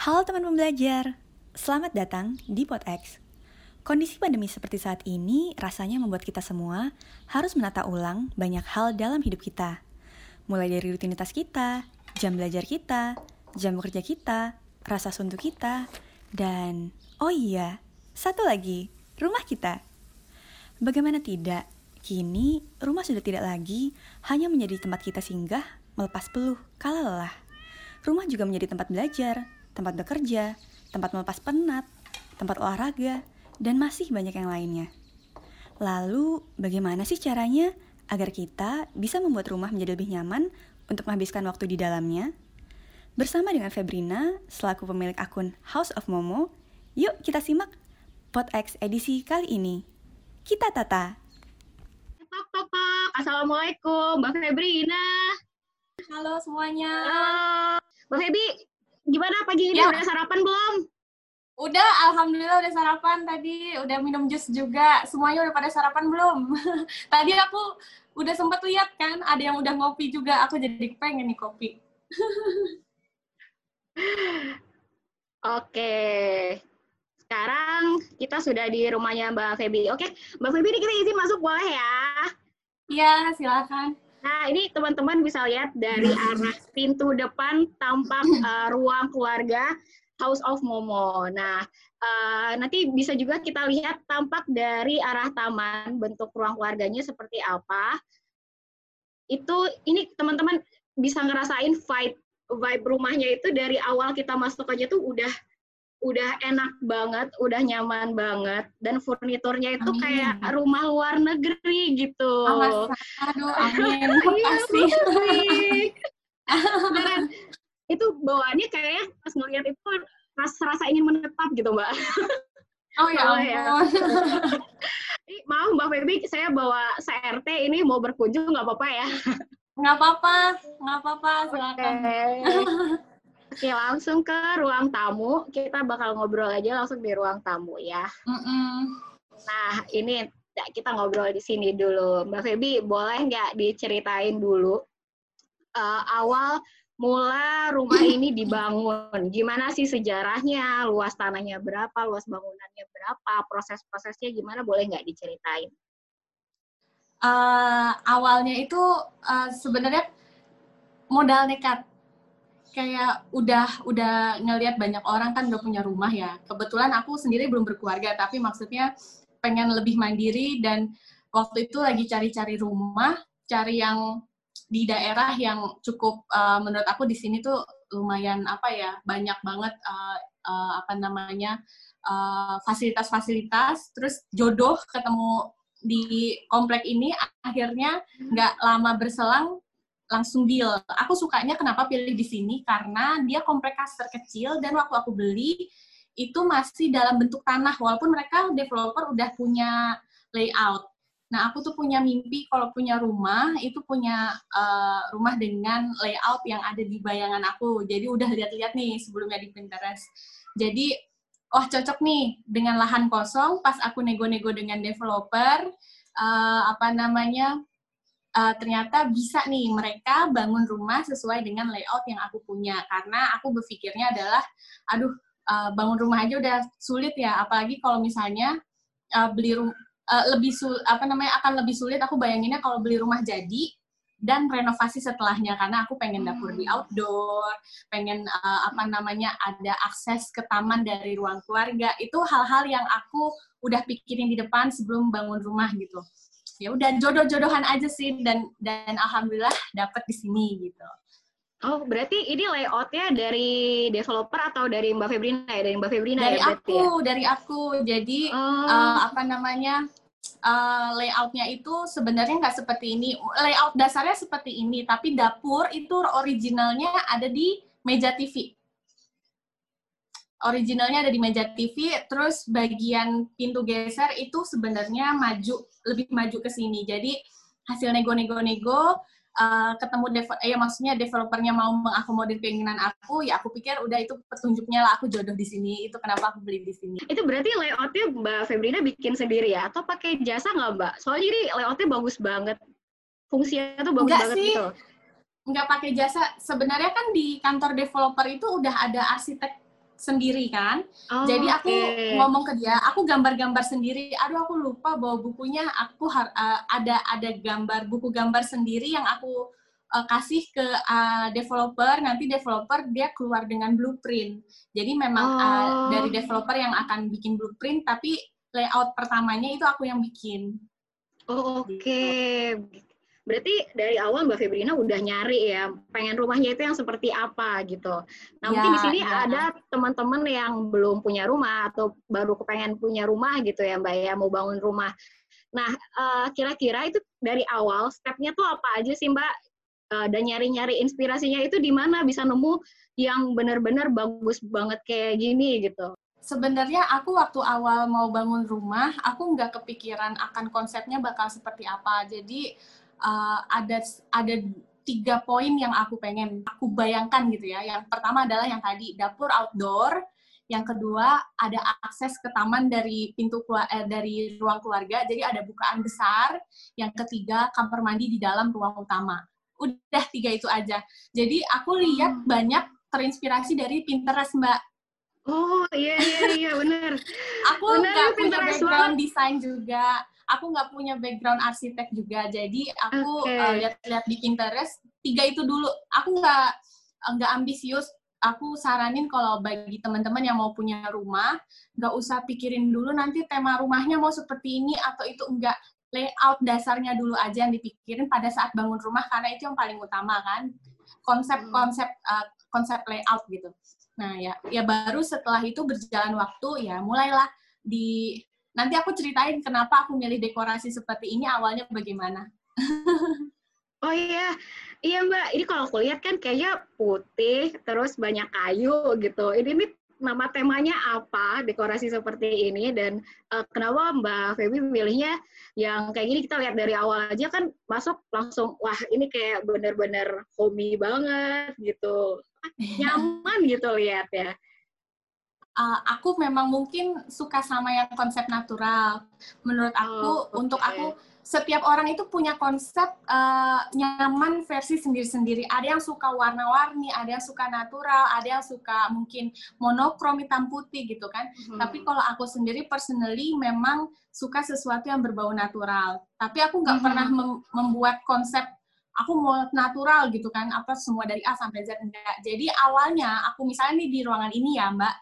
Halo teman pembelajar, selamat datang di PodX. Kondisi pandemi seperti saat ini rasanya membuat kita semua harus menata ulang banyak hal dalam hidup kita. Mulai dari rutinitas kita, jam belajar kita, jam bekerja kita, rasa suntuk kita, dan oh iya, satu lagi, rumah kita. Bagaimana tidak, kini rumah sudah tidak lagi hanya menjadi tempat kita singgah melepas peluh kala lelah. Rumah juga menjadi tempat belajar, tempat bekerja, tempat melepas penat, tempat olahraga, dan masih banyak yang lainnya. Lalu, bagaimana sih caranya agar kita bisa membuat rumah menjadi lebih nyaman untuk menghabiskan waktu di dalamnya? Bersama dengan Febrina, selaku pemilik akun House of Momo, yuk kita simak PodX edisi kali ini. Kita tata. Tok, tok, tok. Assalamualaikum, Mbak Febrina. Halo semuanya. Halo. Mbak Febri, gimana pagi ini? Ya. Udah sarapan belum? Udah, alhamdulillah udah sarapan tadi, udah minum jus juga. Semuanya udah pada sarapan belum? tadi aku udah sempet lihat kan, ada yang udah ngopi juga. Aku jadi pengen nih kopi. Oke. Sekarang kita sudah di rumahnya Mbak Febri. Oke, Mbak Febri kita izin masuk boleh ya? Iya, silakan. Nah, ini teman-teman bisa lihat dari arah pintu depan tampak eh, ruang keluarga House of Momo. Nah, eh, nanti bisa juga kita lihat tampak dari arah taman bentuk ruang keluarganya seperti apa. Itu ini teman-teman bisa ngerasain vibe vibe rumahnya itu dari awal kita masuk aja tuh udah udah enak banget, udah nyaman banget dan furniturnya itu Amin. kayak rumah luar negeri gitu. Awas, aduh, amin. Iya, Makasih. Beneran. itu bawaannya kayak pas ngeliat itu rasa rasa ingin menetap gitu mbak. Oh ya Oh, ya. Maaf mbak Feby, saya bawa CRT ini mau berkunjung nggak apa-apa ya? Nggak apa-apa, nggak apa-apa, silakan. Oke, langsung ke ruang tamu. Kita bakal ngobrol aja langsung di ruang tamu ya. Mm-mm. Nah, ini ya, kita ngobrol di sini dulu. Mbak Feby, boleh nggak diceritain dulu eh, awal mula rumah ini dibangun? Gimana sih sejarahnya? Luas tanahnya berapa? Luas bangunannya berapa? Proses-prosesnya gimana? Boleh nggak diceritain? Eh, awalnya itu eh, sebenarnya modal nekat kayak udah udah ngelihat banyak orang kan udah punya rumah ya. Kebetulan aku sendiri belum berkeluarga tapi maksudnya pengen lebih mandiri dan waktu itu lagi cari-cari rumah cari yang di daerah yang cukup eh, menurut aku di sini tuh lumayan apa ya banyak banget eh, eh, apa namanya eh, fasilitas-fasilitas. Terus jodoh ketemu di komplek ini akhirnya nggak lama berselang langsung deal. Aku sukanya kenapa pilih di sini karena dia komplek kasar kecil dan waktu aku beli itu masih dalam bentuk tanah walaupun mereka developer udah punya layout. Nah, aku tuh punya mimpi kalau punya rumah itu punya eh, rumah dengan layout yang ada di bayangan aku. Jadi udah lihat-lihat nih sebelumnya di Pinterest. Jadi wah cocok nih dengan lahan kosong pas aku nego-nego dengan developer eh, apa namanya eh, ternyata bisa nih mereka bangun rumah sesuai dengan layout yang aku punya. Karena aku berpikirnya adalah aduh eh, bangun rumah aja udah sulit ya. Apalagi kalau misalnya eh, beli rum- eh, lebih sul apa namanya akan lebih sulit. Aku bayanginnya kalau beli rumah jadi dan renovasi setelahnya. Karena aku pengen dapur di outdoor pengen uh, apa namanya ada akses ke taman dari ruang keluarga. Itu hal-hal yang aku udah pikirin di depan sebelum bangun rumah gitu ya udah jodoh-jodohan aja sih dan dan alhamdulillah dapet di sini gitu. Oh, berarti ini layoutnya dari developer atau dari Mbak Febrina ya? Dari Mbak Febrina dari ya aku ya? dari aku. Jadi Oh, uh, apa namanya uh, layoutnya itu sebenarnya nggak seperti ini. Layout dasarnya seperti ini tapi dapur itu originalnya ada di meja TV originalnya ada di meja TV terus bagian pintu geser itu sebenarnya maju lebih maju ke sini jadi hasil nego-nego-nego uh, ketemu dev- ya maksudnya developernya mau mengakomodir keinginan aku ya aku pikir udah itu petunjuknya lah aku jodoh di sini itu kenapa aku beli di sini itu berarti layoutnya Mbak Febrina bikin sendiri ya? Atau pakai jasa nggak Mbak? Soalnya ini layoutnya bagus banget. Fungsinya tuh bagus Enggak banget sih. gitu. nggak pakai jasa. Sebenarnya kan di kantor developer itu udah ada arsitek sendiri kan. Oh, Jadi aku oke. ngomong ke dia, aku gambar-gambar sendiri. Aduh aku lupa bawa bukunya. Aku har- uh, ada ada gambar buku gambar sendiri yang aku uh, kasih ke uh, developer. Nanti developer dia keluar dengan blueprint. Jadi memang uh, Oh. dari developer yang akan bikin blueprint, tapi layout pertamanya itu aku yang bikin. Oh, oke. Berarti dari awal Mbak Febrina udah nyari ya, pengen rumahnya itu yang seperti apa gitu. Nah, mungkin Ya, di sini ya. ada teman-teman yang belum punya rumah atau baru kepengen punya rumah gitu ya Mbak ya, mau bangun rumah. Nah, eh, kira-kira itu dari awal stepnya tuh apa aja sih Mbak? Eh, dan nyari-nyari inspirasinya itu di mana bisa nemu yang benar-benar bagus banget kayak gini gitu. Sebenarnya aku waktu awal mau bangun rumah, aku nggak kepikiran akan konsepnya bakal seperti apa. Jadi uh, ada ada tiga poin yang aku pengen aku bayangkan gitu ya. Yang pertama adalah yang tadi dapur outdoor. Yang kedua ada akses ke taman dari pintu keluar eh, dari ruang keluarga. Jadi ada bukaan besar. Yang ketiga kamar mandi di dalam ruang utama. Udah tiga itu aja. Jadi aku lihat Hmm. banyak terinspirasi dari Pinterest Mbak. Oh, iya iya iya benar. aku nggak punya background desain juga aku nggak punya background arsitek juga. Jadi aku Oke. uh, lihat-lihat di Pinterest tiga itu dulu. Aku nggak nggak ambisius. Aku saranin kalau bagi teman-teman yang mau punya rumah nggak usah pikirin dulu nanti tema rumahnya mau seperti ini atau itu enggak. Layout dasarnya dulu aja yang dipikirin pada saat bangun rumah karena itu yang paling utama kan. Konsep-konsep uh, konsep layout gitu. Nah, ya ya baru setelah itu berjalan waktu ya mulailah di nanti aku ceritain kenapa aku milih dekorasi seperti ini awalnya bagaimana. Oh iya, iya Mbak. Ini kalau aku lihat kan kayaknya putih, terus banyak kayu gitu. Ini nih nama temanya apa? Dekorasi seperti ini dan eh, kenapa Mbak Feby milihnya yang kayak gini? Kita lihat dari awal aja kan masuk langsung wah ini kayak bener-bener homey banget gitu, nyaman gitu lihat ya. Uh, aku memang mungkin suka sama yang konsep natural. Menurut aku Oh, untuk oke. aku setiap orang itu punya konsep uh, nyaman versi sendiri-sendiri. Ada yang suka warna-warni, ada yang suka natural, ada yang suka mungkin monokrom hitam putih gitu kan. Tapi kalau aku sendiri personally memang suka sesuatu yang berbau natural. Tapi aku nggak Mhm. pernah mem- membuat konsep aku mau natural gitu kan, apa semua dari A sampai Z enggak. Jadi awalnya aku misalnya nih di ruangan ini ya Mbak,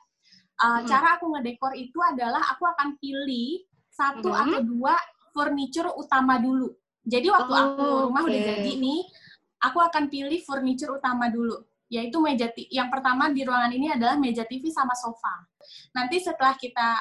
uh, Mhm. cara aku ngedekor itu adalah aku akan pilih satu Mhm. atau dua furniture utama dulu. Jadi waktu Oh, aku rumah udah oke. jadi nih, aku akan pilih furniture utama dulu yaitu meja yang pertama di ruangan ini adalah meja TV sama sofa. Nanti setelah kita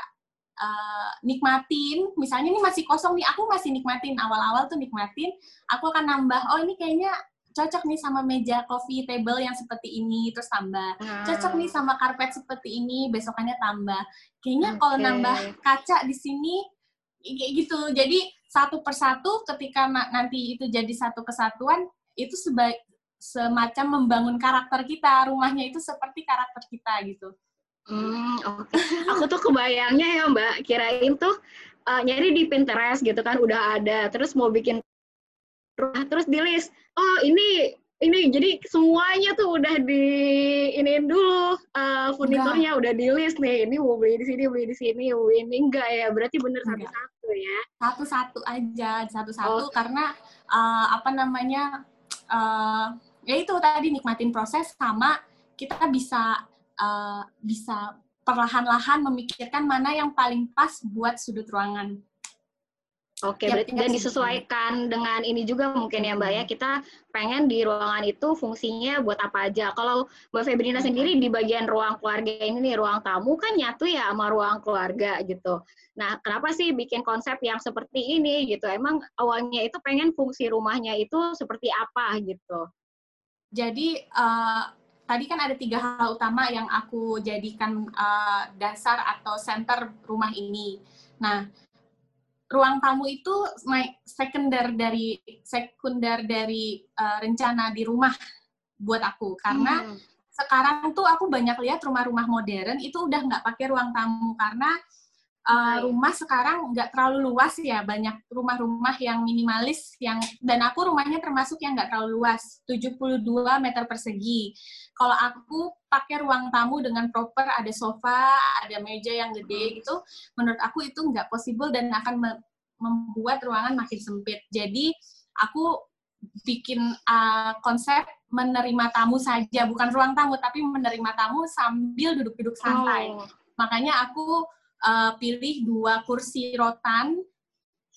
uh, nikmatin, misalnya ini masih kosong nih, aku masih nikmatin awal-awal tuh nikmatin, aku akan nambah, oh ini kayaknya cocok nih sama meja coffee table yang seperti ini, terus tambah. Cocok nih sama karpet seperti ini, besokannya tambah. Kayaknya kalau Oke. nambah kaca di sini, kayak gitu. Jadi satu persatu ketika na- nanti itu jadi satu kesatuan, itu sebaik semacam membangun karakter kita, rumahnya itu seperti karakter kita gitu. Hmm, oke. Aku tuh kebayangnya ya Mbak, kirain tuh uh, nyari di Pinterest gitu kan udah ada, terus mau bikin rumah, terus di list. Oh ini ini jadi semuanya tuh udah di iniin dulu uh, furniturnya udah di list nih. Ini mau beli di sini, beli di sini, ini enggak ya? Berarti bener satu-satu ya. Satu-satu aja, satu-satu Oh. karena uh, apa namanya uh, ya itu tadi nikmatin proses sama kita bisa uh, bisa perlahan-lahan memikirkan mana yang paling pas buat sudut ruangan. Oke, Tiap berarti tingkat dan disesuaikan dengan ini juga mungkin ya Mbak ya. Kita pengen di ruangan itu fungsinya buat apa aja. Kalau Mbak Febrina sendiri di bagian ruang keluarga ini nih, ruang tamu kan nyatu ya sama ruang keluarga gitu. Nah, kenapa sih bikin konsep yang seperti ini gitu? Emang awalnya itu pengen fungsi rumahnya itu seperti apa gitu? Jadi uh, tadi kan ada tiga hal utama yang aku jadikan uh, dasar atau center rumah ini. Nah, ruang tamu itu sekunder dari sekunder dari uh, rencana di rumah buat aku karena Hmm. sekarang tuh aku banyak lihat rumah-rumah modern itu udah nggak pakai ruang tamu karena uh, rumah sekarang nggak terlalu luas ya banyak rumah-rumah yang minimalis yang dan aku rumahnya termasuk yang nggak terlalu luas 72 meter persegi. Kalau aku pakai ruang tamu dengan proper ada sofa ada meja yang gede gitu menurut aku itu nggak possible dan akan membuat ruangan makin sempit. Jadi aku bikin uh, konsep menerima tamu saja bukan ruang tamu tapi menerima tamu sambil duduk-duduk santai. Oh. makanya aku uh, pilih dua kursi rotan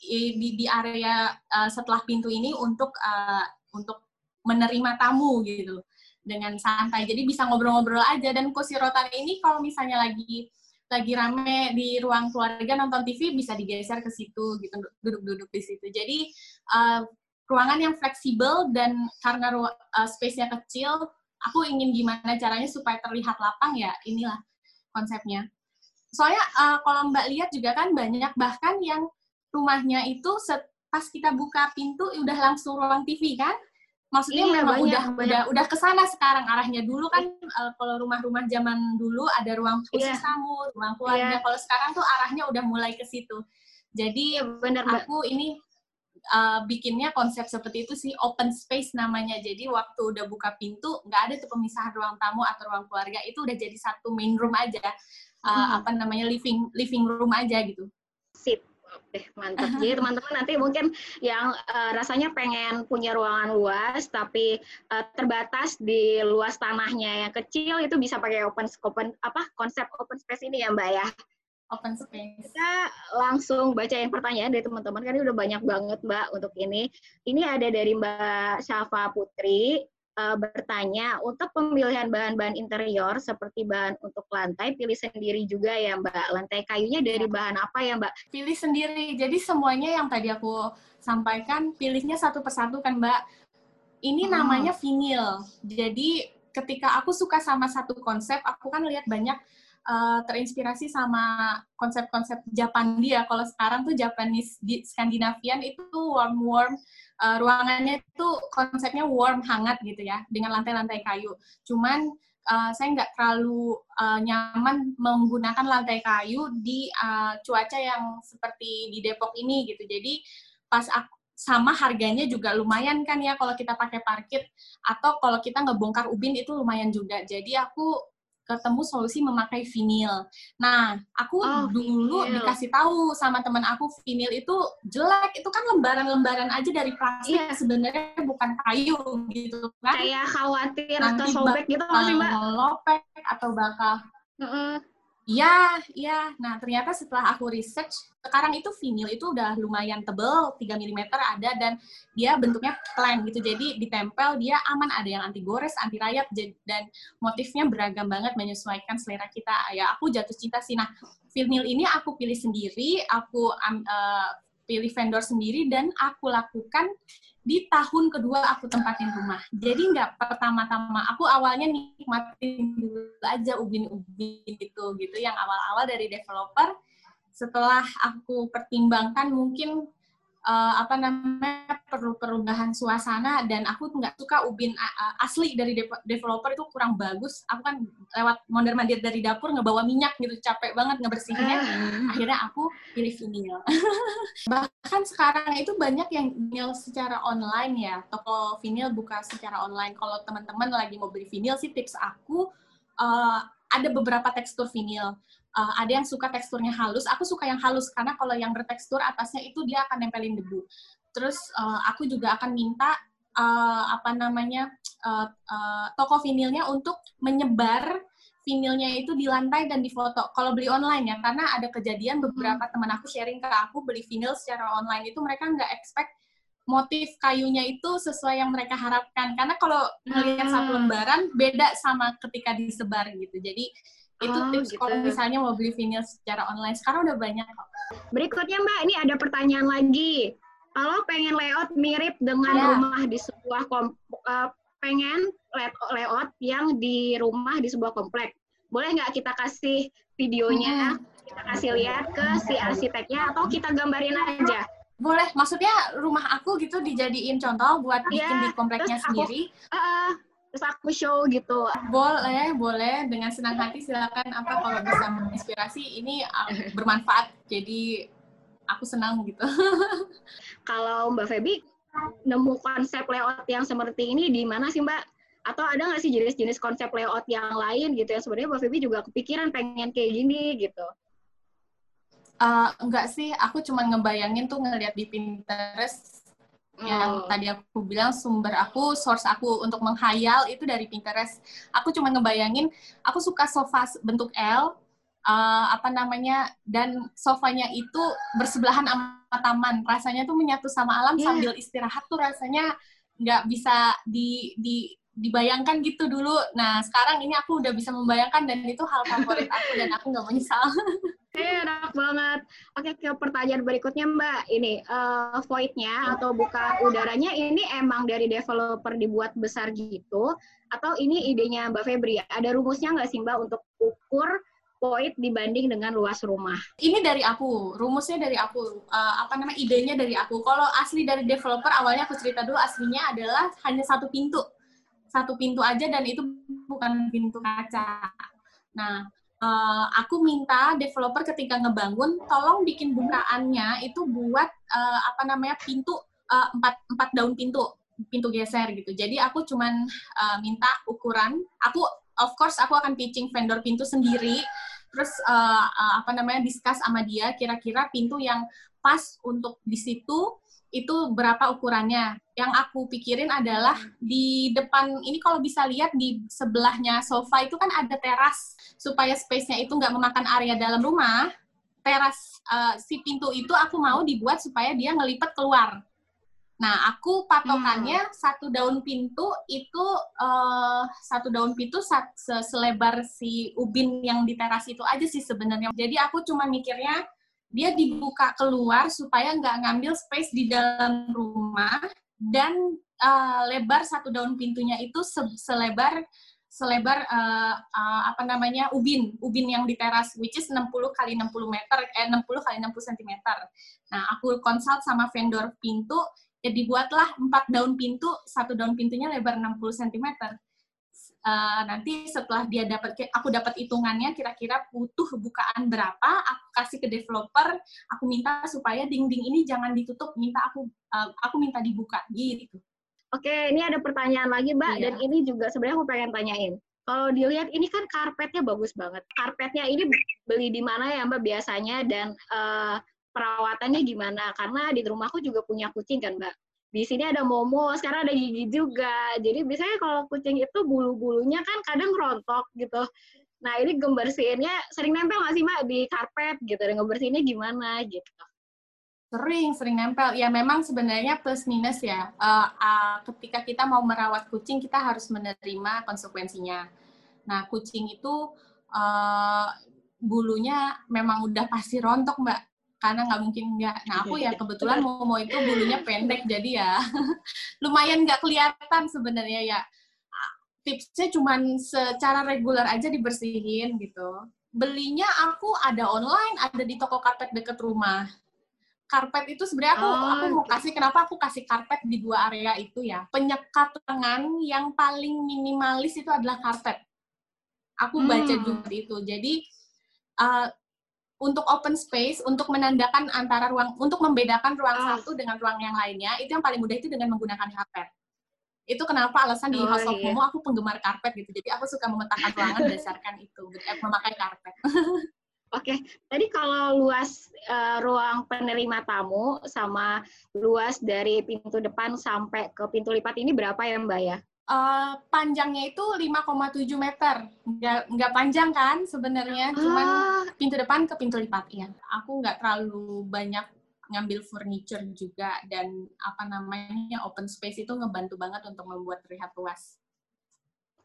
di, di area uh, setelah pintu ini untuk uh, untuk menerima tamu gitu dengan santai. Jadi bisa ngobrol-ngobrol aja dan kursi rotan ini kalau misalnya lagi lagi rame di ruang keluarga nonton TV bisa digeser ke situ gitu duduk-duduk di situ. Jadi uh, ruangan yang fleksibel dan karena uh, space-nya kecil, aku ingin gimana caranya supaya terlihat lapang ya inilah konsepnya soalnya uh, kalau Mbak lihat juga kan banyak bahkan yang rumahnya itu set, pas kita buka pintu udah langsung ruang TV kan? Maksudnya iya, memang banyak, udah banyak. udah udah ke sana sekarang arahnya. Dulu kan uh, kalau rumah-rumah zaman dulu ada ruang khusus yeah. tamu ruang keluarga. Yeah. kalau sekarang tuh arahnya udah mulai ke situ. Jadi yeah, bener, aku ini uh, bikinnya konsep seperti itu sih open space namanya. Jadi waktu udah buka pintu nggak ada tuh pemisahan ruang tamu atau ruang keluarga. Itu udah jadi satu main room aja uh, hmm. apa namanya living living room aja gitu. Sip. Oke, mantap. Jadi teman-teman nanti mungkin yang uh, rasanya pengen punya ruangan luas tapi uh, terbatas di luas tanahnya yang kecil itu bisa pakai open open apa konsep open space ini ya Mbak ya. Open space. Kita langsung bacain pertanyaan dari teman-teman kan ini udah banyak banget Mbak untuk ini. Ini ada dari Mbak Syafa Putri uh, bertanya untuk pemilihan bahan-bahan interior seperti bahan untuk lantai pilih sendiri juga ya Mbak. Lantai kayunya dari bahan apa ya Mbak? Pilih sendiri. Jadi semuanya yang tadi aku sampaikan pilihnya satu persatu kan Mbak. Ini hmm. namanya vinil. Jadi ketika aku suka sama satu konsep, aku kan lihat banyak uh, terinspirasi sama konsep-konsep Japandia. Kalau sekarang tuh Japanese di Skandinavian itu warm warm uh, ruangannya itu konsepnya warm hangat gitu ya dengan lantai-lantai kayu. Cuman uh, saya nggak terlalu uh, nyaman menggunakan lantai kayu di uh, cuaca yang seperti di Depok ini gitu. Jadi pas aku sama harganya juga lumayan kan ya kalau kita pakai parkit atau kalau kita ngebongkar ubin itu lumayan juga. Jadi aku ketemu solusi memakai vinil. Nah, aku oh, dulu vinil. dikasih tahu sama teman aku vinil itu jelek, itu kan lembaran-lembaran aja dari plastik yeah. sebenarnya bukan kayu gitu kan. Kayak khawatir Nanti atau sobek gitu masih Mbak? Lopek atau bakal uh -uh. Iya, iya. Nah, ternyata setelah aku research, sekarang itu vinil itu udah lumayan tebel, 3 mm ada, dan dia bentuknya plain gitu. Jadi ditempel, dia aman, ada yang anti gores, anti rayap, dan motifnya beragam banget, menyesuaikan selera kita. Ya, aku jatuh cinta sih. Nah, vinil ini aku pilih sendiri, aku uh, pilih vendor sendiri, dan aku lakukan di tahun kedua aku tempatin rumah. Jadi nggak pertama-tama, aku awalnya nikmatin dulu aja ubin-ubin gitu, gitu yang awal-awal dari developer. Setelah aku pertimbangkan mungkin uh, apa namanya perlu perubahan suasana dan aku nggak suka ubin uh, asli dari de developer itu kurang bagus. Aku kan lewat mondar mandir dari dapur ngebawa minyak gitu capek banget ngebersihinnya. Uh. Akhirnya aku pilih vinil. Bahkan sekarang itu banyak yang vinil secara online ya. Toko vinil buka secara online. Kalau teman-teman lagi mau beli vinil sih tips aku uh, ada beberapa tekstur vinil uh, ada yang suka teksturnya halus. Aku suka yang halus karena kalau yang bertekstur atasnya itu dia akan nempelin debu. Terus uh, aku juga akan minta uh, apa namanya uh, uh, toko vinilnya untuk menyebar vinilnya itu di lantai dan di foto. Kalau beli online ya, karena ada kejadian beberapa hmm. teman aku sharing ke aku beli vinil secara online itu mereka nggak expect motif kayunya itu sesuai yang mereka harapkan. Karena kalau melihat hmm. satu lembaran beda sama ketika disebar gitu. Jadi itu oh, tips gitu. kalau misalnya mau beli vinyl secara online. Sekarang udah banyak kok. Berikutnya Mbak, ini ada pertanyaan lagi. Kalau pengen layout mirip dengan yeah. rumah di sebuah kom uh, pengen layout yang di rumah di sebuah komplek, boleh nggak kita kasih videonya, hmm. kita kasih lihat ke si arsiteknya, atau kita gambarin aja? Boleh, maksudnya rumah aku gitu dijadiin contoh buat bikin yeah, di kompleknya sendiri. Aku, uh, terus aku show gitu. Boleh, boleh. Dengan senang hati silakan apa kalau bisa menginspirasi ini uh, bermanfaat. Jadi aku senang gitu. kalau Mbak Feby nemu konsep layout yang seperti ini di mana sih Mbak? Atau ada nggak sih jenis-jenis konsep layout yang lain gitu yang sebenarnya Mbak Feby juga kepikiran pengen kayak gini gitu? Uh, enggak sih, aku cuma ngebayangin tuh ngeliat di Pinterest yang oh. tadi aku bilang sumber aku, source aku untuk menghayal itu dari Pinterest. Aku cuma ngebayangin, aku suka sofa bentuk L, uh, apa namanya, dan sofanya itu bersebelahan sama taman. Rasanya tuh menyatu sama alam yeah. sambil istirahat tuh rasanya nggak bisa di, di dibayangkan gitu dulu. Nah, sekarang ini aku udah bisa membayangkan dan itu hal favorit aku dan aku nggak menyesal. Eh, enak banget. Oke, ke pertanyaan berikutnya Mbak. Ini uh, void-nya atau buka udaranya ini emang dari developer dibuat besar gitu atau ini idenya Mbak Febri? Ada rumusnya nggak sih Mbak untuk ukur void dibanding dengan luas rumah? Ini dari aku, rumusnya dari aku. Uh, apa namanya idenya dari aku. Kalau asli dari developer awalnya aku cerita dulu aslinya adalah hanya satu pintu. Satu pintu aja dan itu bukan pintu kaca. Nah, uh, aku minta developer ketika ngebangun tolong bikin bukaannya itu buat uh, apa namanya pintu uh, empat empat daun pintu pintu geser gitu. Jadi aku cuman uh, minta ukuran. Aku of course aku akan pitching vendor pintu sendiri. Terus uh, uh, apa namanya discuss sama dia kira-kira pintu yang pas untuk di situ itu berapa ukurannya. Yang aku pikirin adalah di depan ini kalau bisa lihat di sebelahnya sofa itu kan ada teras supaya space-nya itu nggak memakan area dalam rumah. Teras uh, si pintu itu aku mau dibuat supaya dia ngelipat keluar. Nah, aku patokannya hmm. satu daun pintu itu uh, satu daun pintu selebar si ubin yang di teras itu aja sih sebenarnya. Jadi aku cuma mikirnya dia dibuka keluar supaya nggak ngambil space di dalam rumah dan uh, lebar satu daun pintunya itu se selebar selebar uh, uh, apa namanya ubin ubin yang di teras which is 60 kali 60 meter eh 60 kali 60 cm. Nah, aku konsult sama vendor pintu ya dibuatlah empat daun pintu, satu daun pintunya lebar 60 cm uh, nanti setelah dia dapat aku dapat hitungannya kira-kira butuh bukaan berapa aku kasih ke developer aku minta supaya dinding ini jangan ditutup minta aku uh, aku minta dibuka gitu. Oke ini ada pertanyaan lagi mbak iya. dan ini juga sebenarnya aku pengen tanyain. Kalau dilihat ini kan karpetnya bagus banget. Karpetnya ini beli di mana ya mbak biasanya? Dan uh, perawatannya gimana? Karena di rumahku juga punya kucing kan mbak di sini ada momo, sekarang ada gigi juga. Jadi biasanya kalau kucing itu bulu-bulunya kan kadang rontok gitu. Nah ini ngebersihinnya sering nempel nggak sih mbak di karpet gitu? Dan ngebersihinnya gimana gitu? Sering, sering nempel. Ya memang sebenarnya plus minus ya. Uh, uh, ketika kita mau merawat kucing, kita harus menerima konsekuensinya. Nah kucing itu uh, bulunya memang udah pasti rontok mbak karena nggak mungkin nggak. Nah aku ya kebetulan Momo itu bulunya pendek jadi ya lumayan nggak kelihatan sebenarnya ya. Tipsnya cuma secara reguler aja dibersihin gitu. Belinya aku ada online, ada di toko karpet deket rumah. Karpet itu sebenarnya aku oh, aku mau kasih kenapa aku kasih karpet di dua area itu ya. Penyekat tangan yang paling minimalis itu adalah karpet. Aku baca hmm. juga itu. Jadi uh, untuk open space untuk menandakan antara ruang untuk membedakan ruang ah. satu dengan ruang yang lainnya itu yang paling mudah itu dengan menggunakan karpet itu kenapa alasan di oh, House of iya. Momo aku penggemar karpet gitu jadi aku suka memetakan ruangan berdasarkan itu eh, memakai karpet Oke, okay. tadi kalau luas uh, ruang penerima tamu sama luas dari pintu depan sampai ke pintu lipat ini berapa ya Mbak ya? Uh, panjangnya itu 5,7 meter. Nggak, nggak panjang kan sebenarnya, cuman ah. pintu depan ke pintu lipat. Ya, aku nggak terlalu banyak ngambil furniture juga dan apa namanya open space itu ngebantu banget untuk membuat terlihat luas.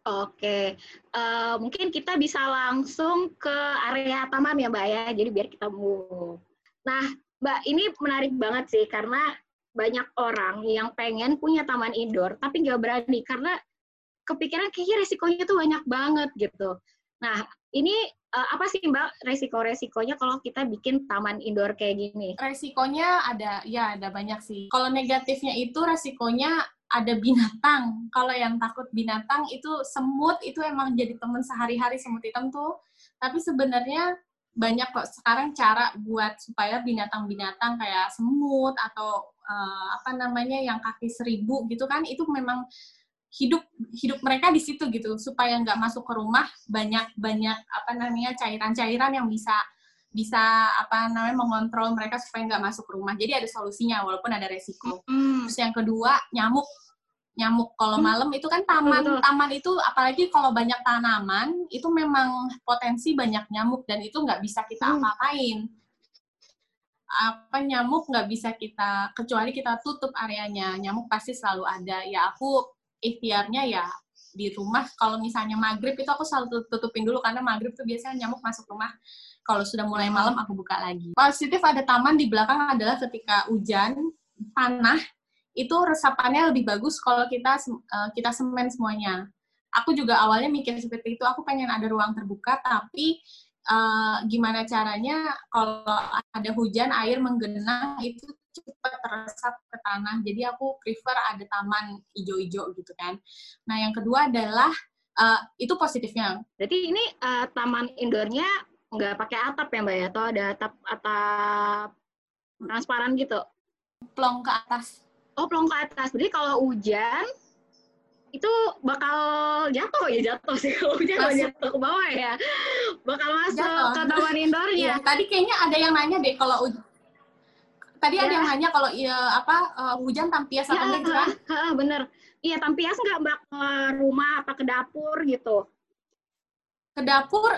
Oke, uh, mungkin kita bisa langsung ke area taman ya Mbak ya, jadi biar kita move. Nah Mbak, ini menarik banget sih karena banyak orang yang pengen punya taman indoor tapi nggak berani karena kepikiran kayaknya resikonya tuh banyak banget gitu. Nah, ini uh, apa sih Mbak resiko-resikonya kalau kita bikin taman indoor kayak gini? Resikonya ada, ya ada banyak sih. Kalau negatifnya itu resikonya ada binatang. Kalau yang takut binatang itu semut itu emang jadi teman sehari-hari semut hitam tuh. Tapi sebenarnya banyak kok. Sekarang cara buat supaya binatang-binatang kayak semut atau uh, apa namanya yang kaki seribu gitu kan itu memang hidup hidup mereka di situ gitu. Supaya nggak masuk ke rumah banyak banyak apa namanya cairan-cairan yang bisa bisa apa namanya mengontrol mereka supaya nggak masuk ke rumah. Jadi ada solusinya walaupun ada resiko. Mm. terus yang kedua nyamuk nyamuk kalau hmm. malam itu kan taman Betul. taman itu apalagi kalau banyak tanaman itu memang potensi banyak nyamuk dan itu nggak bisa kita hmm. apa-apain apa nyamuk nggak bisa kita kecuali kita tutup areanya nyamuk pasti selalu ada ya aku ikhtiarnya ya di rumah kalau misalnya maghrib itu aku selalu tutupin dulu karena maghrib tuh biasanya nyamuk masuk rumah kalau sudah mulai malam aku buka lagi positif ada taman di belakang adalah ketika hujan tanah itu resapannya lebih bagus kalau kita uh, kita semen semuanya aku juga awalnya mikir seperti itu aku pengen ada ruang terbuka tapi uh, gimana caranya kalau ada hujan air menggenang itu cepat teresap ke tanah. Jadi aku prefer ada taman hijau-hijau gitu kan. Nah yang kedua adalah uh, itu positifnya. Berarti ini uh, taman indoornya nggak pakai atap ya mbak ya? Atau ada atap atap transparan gitu? Plong ke atas. Oh plong ke atas. Jadi kalau hujan itu bakal jatuh ya jatuh sih kalau hujan kalau jatuh ke bawah ya bakal masuk jatuh. ke taman indoornya. Iya, tadi kayaknya ada yang nanya deh kalau tadi ya. ada yang nanya kalau ya, apa uh, hujan tampias ya, apa enggak kan? bener. Iya tampias nggak mbak ke rumah apa ke dapur gitu? Ke dapur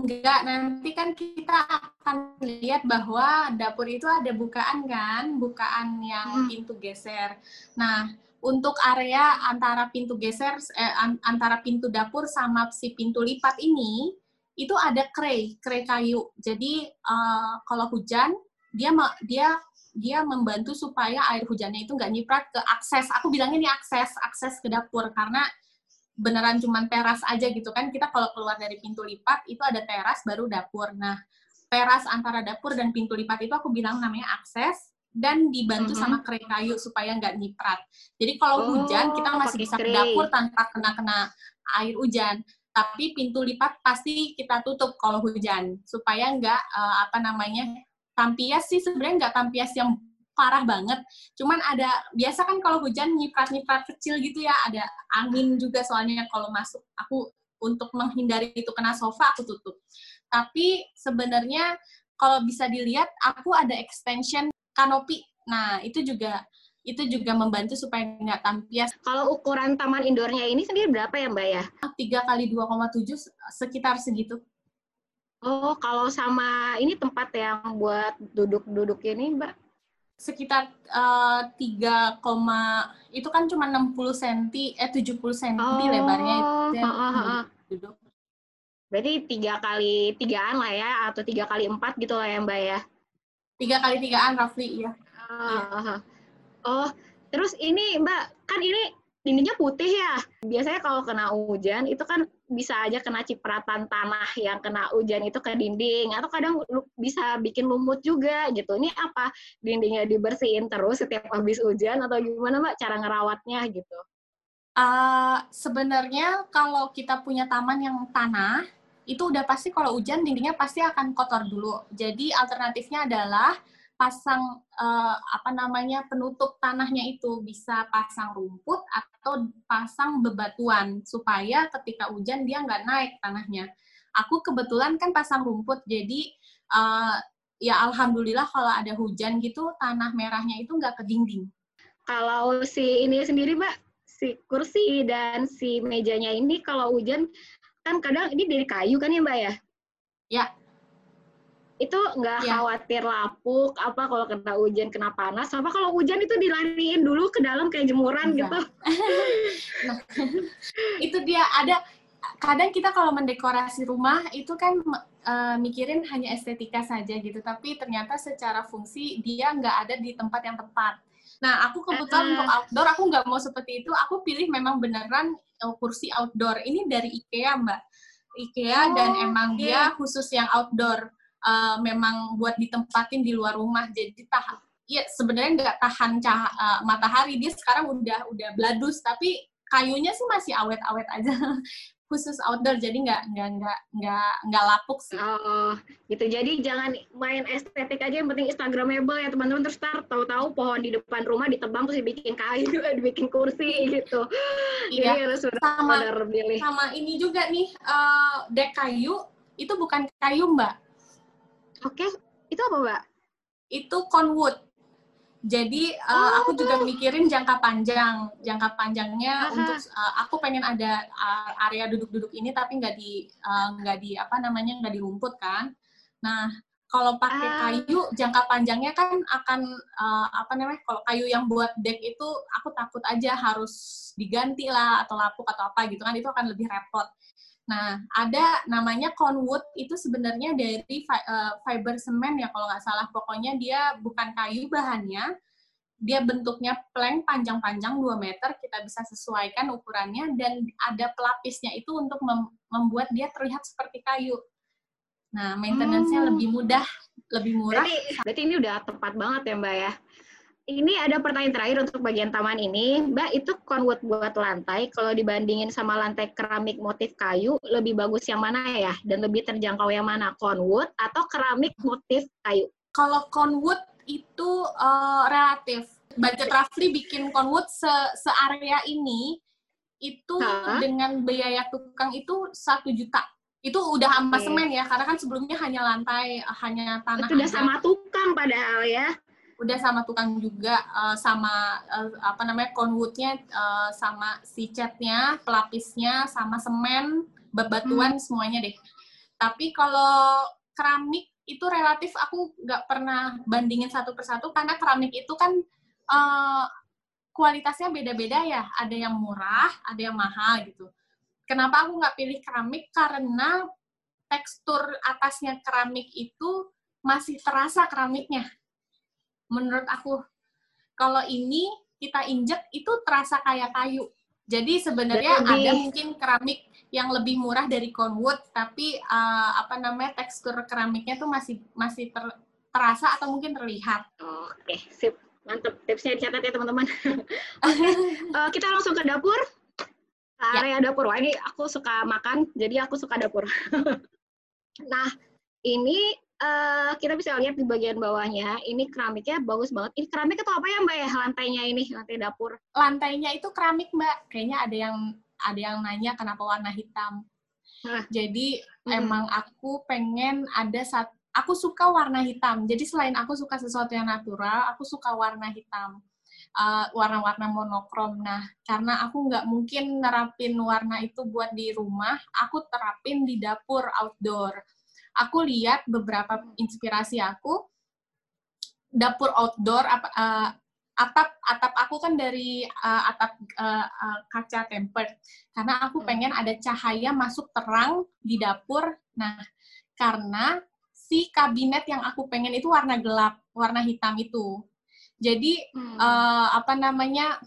enggak. Nanti kan kita akan lihat bahwa dapur itu ada bukaan kan, bukaan yang hmm. pintu geser. Nah untuk area antara pintu geser eh, antara pintu dapur sama si pintu lipat ini itu ada kray, kray kayu. Jadi uh, kalau hujan dia dia dia membantu supaya air hujannya itu nggak nyiprat ke akses. Aku bilangnya ini akses, akses ke dapur karena beneran cuma teras aja gitu kan. Kita kalau keluar dari pintu lipat itu ada teras baru dapur. Nah, teras antara dapur dan pintu lipat itu aku bilang namanya akses dan dibantu mm -hmm. sama kray kayu supaya nggak nyiprat. Jadi kalau oh, hujan kita masih bisa ke dapur tanpa kena-kena air hujan. Tapi pintu lipat pasti kita tutup kalau hujan supaya nggak uh, apa namanya tampias sih sebenarnya nggak tampias yang parah banget. Cuman ada biasa kan kalau hujan nyiprat-nyiprat kecil gitu ya, ada angin juga soalnya kalau masuk. Aku untuk menghindari itu kena sofa aku tutup. Tapi sebenarnya kalau bisa dilihat aku ada extension kanopi. Nah, itu juga itu juga membantu supaya nggak tampias. Kalau ukuran taman indoornya ini sendiri berapa ya Mbak ya? 3 kali 2,7 sekitar segitu. Oh, kalau sama ini tempat yang buat duduk-duduk ini, Mbak? Sekitar uh, 3, itu kan cuma 60 cm, eh 70 cm oh, lebarnya itu. Ya, uh, uh, uh. Duduk. Berarti tiga kali tigaan lah ya, atau tiga kali empat gitu lah ya, Mbak ya? Tiga kali tigaan, roughly, iya. Uh, uh, oh, terus ini, Mbak, kan ini dindingnya putih ya. Biasanya kalau kena hujan itu kan bisa aja kena cipratan tanah yang kena hujan itu ke dinding atau kadang bisa bikin lumut juga gitu. Ini apa? Dindingnya dibersihin terus setiap habis hujan atau gimana Mbak cara ngerawatnya gitu? Uh, sebenarnya kalau kita punya taman yang tanah itu udah pasti kalau hujan dindingnya pasti akan kotor dulu. Jadi alternatifnya adalah pasang uh, apa namanya penutup tanahnya itu bisa pasang rumput atau pasang bebatuan supaya ketika hujan dia nggak naik tanahnya. Aku kebetulan kan pasang rumput jadi uh, ya alhamdulillah kalau ada hujan gitu tanah merahnya itu nggak ke dinding. Kalau si ini sendiri mbak si kursi dan si mejanya ini kalau hujan kan kadang ini dari kayu kan ya mbak ya? Ya itu nggak ya. khawatir lapuk apa kalau kena hujan kena panas apa kalau hujan itu dilariin dulu ke dalam kayak jemuran Enggak. gitu nah, itu dia ada kadang kita kalau mendekorasi rumah itu kan uh, mikirin hanya estetika saja gitu tapi ternyata secara fungsi dia nggak ada di tempat yang tepat nah aku kebetulan uh. untuk outdoor aku nggak mau seperti itu aku pilih memang beneran uh, kursi outdoor ini dari IKEA mbak IKEA oh, dan emang okay. dia khusus yang outdoor uh, memang buat ditempatin di luar rumah jadi tahan ya sebenarnya nggak tahan cah uh, matahari dia sekarang udah udah bladus tapi kayunya sih masih awet-awet aja khusus outdoor jadi nggak nggak nggak nggak nggak lapuk sih. Oh, gitu. Jadi jangan main estetik aja yang penting instagramable ya teman-teman terus tar tahu-tahu pohon di depan rumah ditebang terus dibikin kayu, dibikin kursi gitu. Iya. Jadi harus sama. Sama ini juga nih uh, dek kayu itu bukan kayu mbak. Oke, itu apa mbak? Itu conwood. Jadi uh, oh. aku juga mikirin jangka panjang, jangka panjangnya Aha. untuk uh, aku pengen ada uh, area duduk-duduk ini tapi nggak di nggak uh, di apa namanya nggak di rumput kan. Nah kalau pakai ah. kayu jangka panjangnya kan akan uh, apa namanya kalau kayu yang buat deck itu aku takut aja harus diganti lah atau lapuk atau apa gitu kan itu akan lebih repot. Nah, ada namanya conwood itu sebenarnya dari uh, fiber semen ya kalau nggak salah. Pokoknya dia bukan kayu bahannya, dia bentuknya plank panjang-panjang 2 meter, kita bisa sesuaikan ukurannya, dan ada pelapisnya itu untuk mem membuat dia terlihat seperti kayu. Nah, maintenance-nya hmm. lebih mudah, lebih murah. Berarti, berarti ini udah tepat banget ya Mbak ya? Ini ada pertanyaan terakhir untuk bagian taman ini. Mbak, itu conwood buat lantai, kalau dibandingin sama lantai keramik motif kayu, lebih bagus yang mana ya? Dan lebih terjangkau yang mana? Conwood atau keramik motif kayu? Kalau conwood itu uh, relatif. Budget roughly bikin conwood se searea ini, itu ha? dengan biaya tukang itu satu juta. Itu udah sama okay. semen ya, karena kan sebelumnya hanya lantai, hanya tanah. Itu udah sama tukang padahal ya udah sama tukang juga uh, sama uh, apa namanya conwoodnya uh, sama si catnya pelapisnya sama semen bebatuan hmm. semuanya deh. Tapi kalau keramik itu relatif aku nggak pernah bandingin satu persatu karena keramik itu kan uh, kualitasnya beda-beda ya. Ada yang murah ada yang mahal gitu. Kenapa aku nggak pilih keramik? Karena tekstur atasnya keramik itu masih terasa keramiknya menurut aku kalau ini kita injek itu terasa kayak kayu jadi sebenarnya ada mungkin keramik yang lebih murah dari conwood tapi uh, apa namanya tekstur keramiknya tuh masih masih ter, terasa atau mungkin terlihat oke okay, sip mantep tipsnya dicatat ya teman-teman okay. uh, eh, kita langsung ke dapur ya. area ya. dapur wah ini aku suka makan jadi aku suka dapur nah ini uh, kita bisa lihat di bagian bawahnya, ini keramiknya bagus banget. Ini keramik atau apa ya Mbak ya lantainya ini, lantai dapur? Lantainya itu keramik Mbak. Kayaknya ada yang ada yang nanya kenapa warna hitam. Nah. Jadi hmm. emang aku pengen ada saat aku suka warna hitam. Jadi selain aku suka sesuatu yang natural, aku suka warna hitam. Uh, warna-warna monokrom. Nah, karena aku nggak mungkin nerapin warna itu buat di rumah, aku terapin di dapur outdoor aku lihat beberapa inspirasi aku dapur outdoor apa uh, atap atap aku kan dari uh, atap uh, uh, kaca tempered karena aku hmm. pengen ada cahaya masuk terang di dapur nah karena si kabinet yang aku pengen itu warna gelap warna hitam itu jadi hmm. uh, apa namanya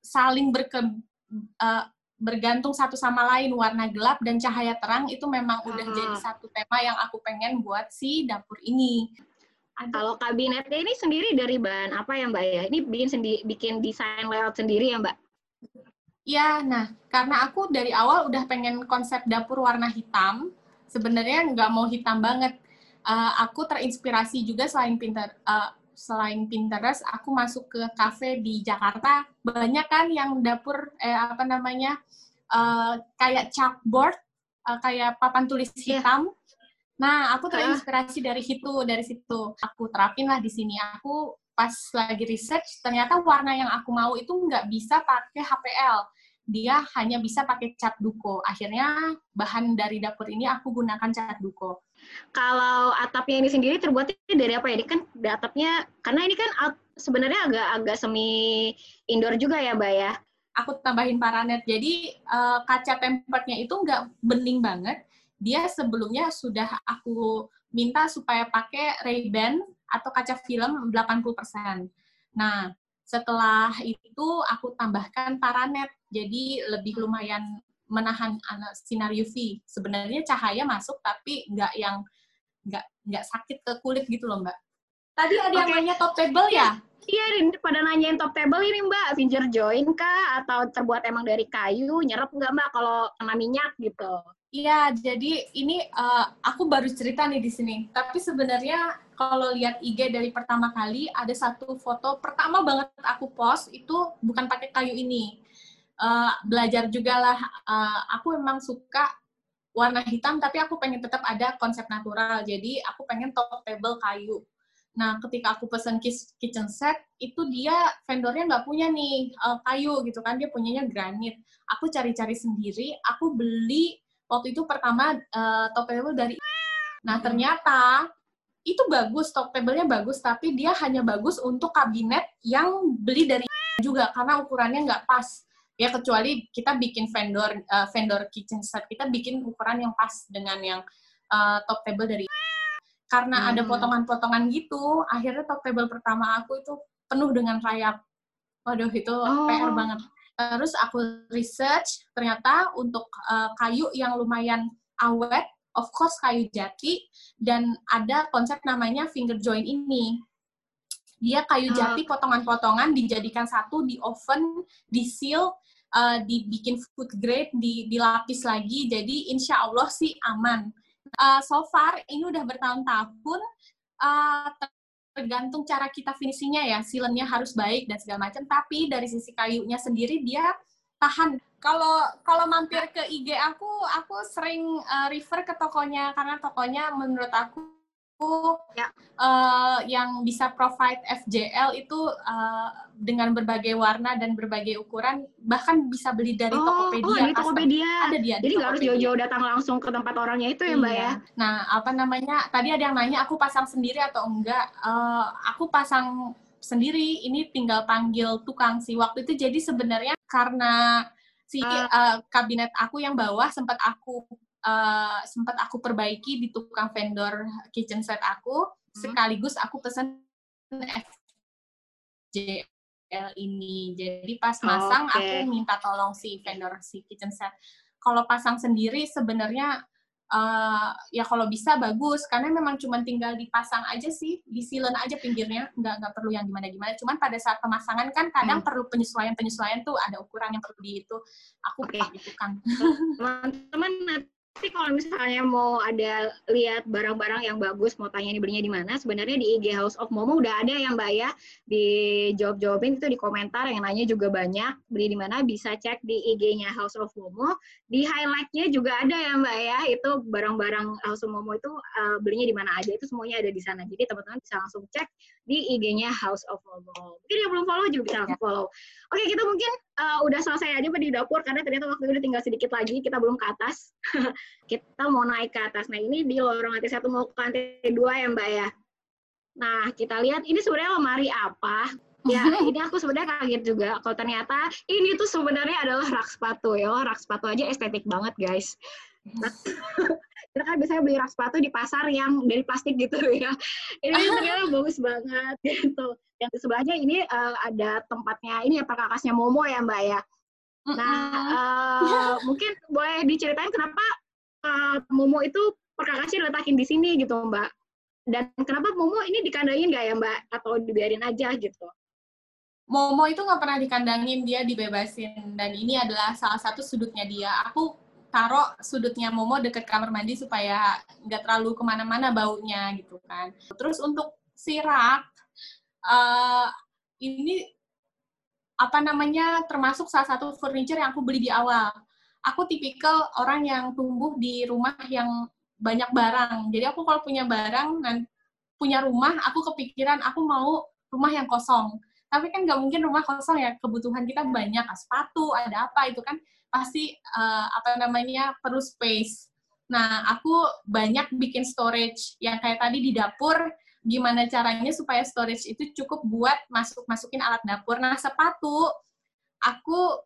saling berke uh, bergantung satu sama lain warna gelap dan cahaya terang itu memang udah hmm. jadi satu tema yang aku pengen buat si dapur ini. Kalau kabinetnya ini sendiri dari bahan apa ya Mbak ya? Ini bikin sendiri bikin desain layout sendiri ya Mbak? Ya, nah karena aku dari awal udah pengen konsep dapur warna hitam, sebenarnya nggak mau hitam banget. Uh, aku terinspirasi juga selain pinter uh, selain Pinterest, aku masuk ke cafe di Jakarta. Banyak kan yang dapur, eh, apa namanya, uh, kayak chalkboard, uh, kayak papan tulis iya. hitam. Yeah. Nah, aku terinspirasi dari situ, dari situ. Aku terapin lah di sini. Aku pas lagi research, ternyata warna yang aku mau itu nggak bisa pakai HPL. Dia hanya bisa pakai cat duko. Akhirnya bahan dari dapur ini aku gunakan cat duko. Kalau atapnya ini sendiri terbuatnya dari apa ya? Ini kan atapnya karena ini kan sebenarnya agak-agak semi indoor juga ya, Mbak ya. Aku tambahin paranet. Jadi uh, kaca temperednya itu nggak bening banget. Dia sebelumnya sudah aku minta supaya pakai Ray-Ban atau kaca film 80%. Nah, setelah itu aku tambahkan paranet. Jadi lebih lumayan menahan sinar UV. Sebenarnya cahaya masuk tapi nggak yang nggak nggak sakit ke kulit gitu loh mbak. Tadi ada yang nanya top table ya? Iya, pada nanyain top table ini Mbak, finger join kah atau terbuat emang dari kayu, nyerap nggak Mbak kalau kena minyak gitu? Iya, jadi ini uh, aku baru cerita nih di sini. Tapi sebenarnya kalau lihat IG dari pertama kali ada satu foto pertama banget aku post itu bukan pakai kayu ini. Uh, belajar juga lah. Uh, aku memang suka warna hitam, tapi aku pengen tetap ada konsep natural. Jadi aku pengen top table kayu. Nah, ketika aku pesen kitchen set, itu dia vendornya nggak punya nih uh, kayu gitu kan, dia punyanya granit. Aku cari-cari sendiri, aku beli waktu itu pertama uh, top table dari Nah, ternyata itu bagus, top table-nya bagus, tapi dia hanya bagus untuk kabinet yang beli dari juga karena ukurannya nggak pas. Ya kecuali kita bikin vendor uh, vendor kitchen set, kita bikin ukuran yang pas dengan yang uh, top table dari karena hmm. ada potongan-potongan gitu akhirnya top table pertama aku itu penuh dengan rayap waduh itu oh. PR banget terus aku research ternyata untuk uh, kayu yang lumayan awet of course kayu jati dan ada konsep namanya finger joint ini dia kayu jati potongan-potongan dijadikan satu di oven di seal uh, dibikin food grade di dilapis lagi jadi insya Allah sih aman. Uh, so far ini udah bertahun-tahun uh, tergantung cara kita finishingnya ya. Silennya harus baik dan segala macam tapi dari sisi kayunya sendiri dia tahan. Kalau kalau mampir ke IG aku aku sering uh, refer ke tokonya karena tokonya menurut aku ya. uh, yang bisa provide FJL itu uh, dengan berbagai warna dan berbagai ukuran bahkan bisa beli dari oh, Tokopedia. Oh, di Tokopedia. Ada dia. Jadi nggak harus jauh-jauh datang langsung ke tempat orangnya itu ya, Mbak ya? iya. ya. Nah, apa namanya? Tadi ada yang nanya aku pasang sendiri atau enggak? Uh, aku pasang sendiri. Ini tinggal panggil tukang sih. Waktu itu jadi sebenarnya karena si uh, kabinet aku yang bawah sempat aku uh, sempat aku perbaiki di tukang vendor kitchen set aku. Hmm. sekaligus aku pesen FJL ini. Jadi pas masang okay. aku minta tolong si vendor si kitchen set. Kalau pasang sendiri sebenarnya uh, ya kalau bisa bagus. Karena memang cuma tinggal dipasang aja sih. Di silen aja pinggirnya. Nggak nggak perlu yang gimana gimana cuman pada saat pemasangan kan kadang hmm. perlu penyesuaian penyesuaian tuh. Ada ukuran yang perlu di itu. Aku okay. itu kan teman-teman tapi kalau misalnya mau ada lihat barang-barang yang bagus, mau tanya ini belinya di mana, sebenarnya di IG House of Momo udah ada yang Mbak ya. Di jawab-jawabin itu di komentar, yang nanya juga banyak. Beli di mana bisa cek di IG-nya House of Momo. Di highlight-nya juga ada ya Mbak ya, itu barang-barang House of Momo itu uh, belinya di mana aja, itu semuanya ada di sana. Jadi teman-teman bisa langsung cek di IG-nya House of Momo. Mungkin yang belum follow juga bisa langsung follow. Oke, kita mungkin uh, udah selesai aja di dapur, karena ternyata waktu itu udah tinggal sedikit lagi, kita belum ke atas. kita mau naik ke atas. Nah ini di lorong lantai satu mau ke lantai dua ya Mbak ya. Nah kita lihat ini sebenarnya lemari apa? Ya ini aku sebenarnya kaget juga kalau ternyata ini tuh sebenarnya adalah rak sepatu ya. Rak sepatu aja estetik banget guys. Kita kan biasanya beli rak sepatu di pasar yang dari plastik gitu ya. Ini ternyata bagus banget gitu. Yang di sebelahnya ini uh, ada tempatnya ini ya perkakasnya Momo ya Mbak ya. Nah, uh, mungkin boleh diceritain kenapa uh, Momo itu perkakasnya diletakin di sini gitu Mbak. Dan kenapa Momo ini dikandangin nggak ya Mbak? Atau dibiarin aja gitu? Momo itu nggak pernah dikandangin, dia dibebasin. Dan ini adalah salah satu sudutnya dia. Aku taruh sudutnya Momo deket kamar mandi supaya nggak terlalu ke mana-mana baunya gitu kan. Terus untuk si rak, uh, ini apa namanya termasuk salah satu furniture yang aku beli di awal aku tipikal orang yang tumbuh di rumah yang banyak barang. Jadi aku kalau punya barang dan punya rumah, aku kepikiran aku mau rumah yang kosong. Tapi kan nggak mungkin rumah kosong ya, kebutuhan kita banyak, sepatu, ada apa itu kan pasti uh, apa namanya perlu space. Nah, aku banyak bikin storage yang kayak tadi di dapur, gimana caranya supaya storage itu cukup buat masuk-masukin alat dapur. Nah, sepatu aku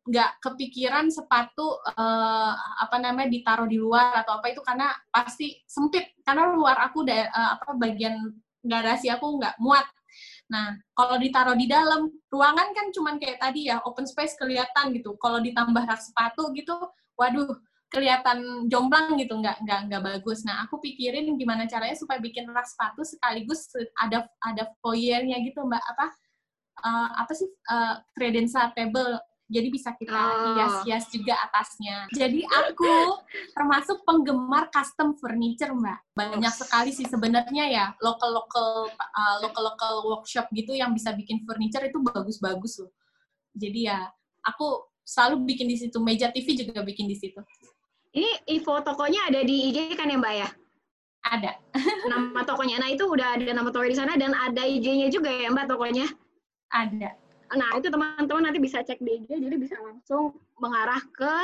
nggak kepikiran sepatu uh, apa namanya ditaruh di luar atau apa itu karena pasti sempit karena luar aku da, uh, apa bagian garasi aku nggak muat. Nah, kalau ditaruh di dalam ruangan kan cuman kayak tadi ya open space kelihatan gitu. Kalau ditambah rak sepatu gitu, waduh kelihatan jomplang gitu nggak nggak nggak bagus. Nah aku pikirin gimana caranya supaya bikin rak sepatu sekaligus ada ada foyernya gitu mbak. Apa? Uh, apa sih? Uh, credenza table jadi bisa kita Oh. hias-hias juga atasnya. Jadi aku termasuk penggemar custom furniture, Mbak. Banyak sekali sih sebenarnya ya local-local uh, local-local workshop gitu yang bisa bikin furniture itu bagus-bagus loh. Jadi ya aku selalu bikin di situ. Meja TV juga bikin di situ. Ini info tokonya ada di IG kan ya Mbak ya? Ada. Nama tokonya. Nah itu udah ada nama toko di sana dan ada IG-nya juga ya Mbak tokonya. Ada. Nah itu teman-teman nanti bisa cek di IG jadi bisa langsung mengarah ke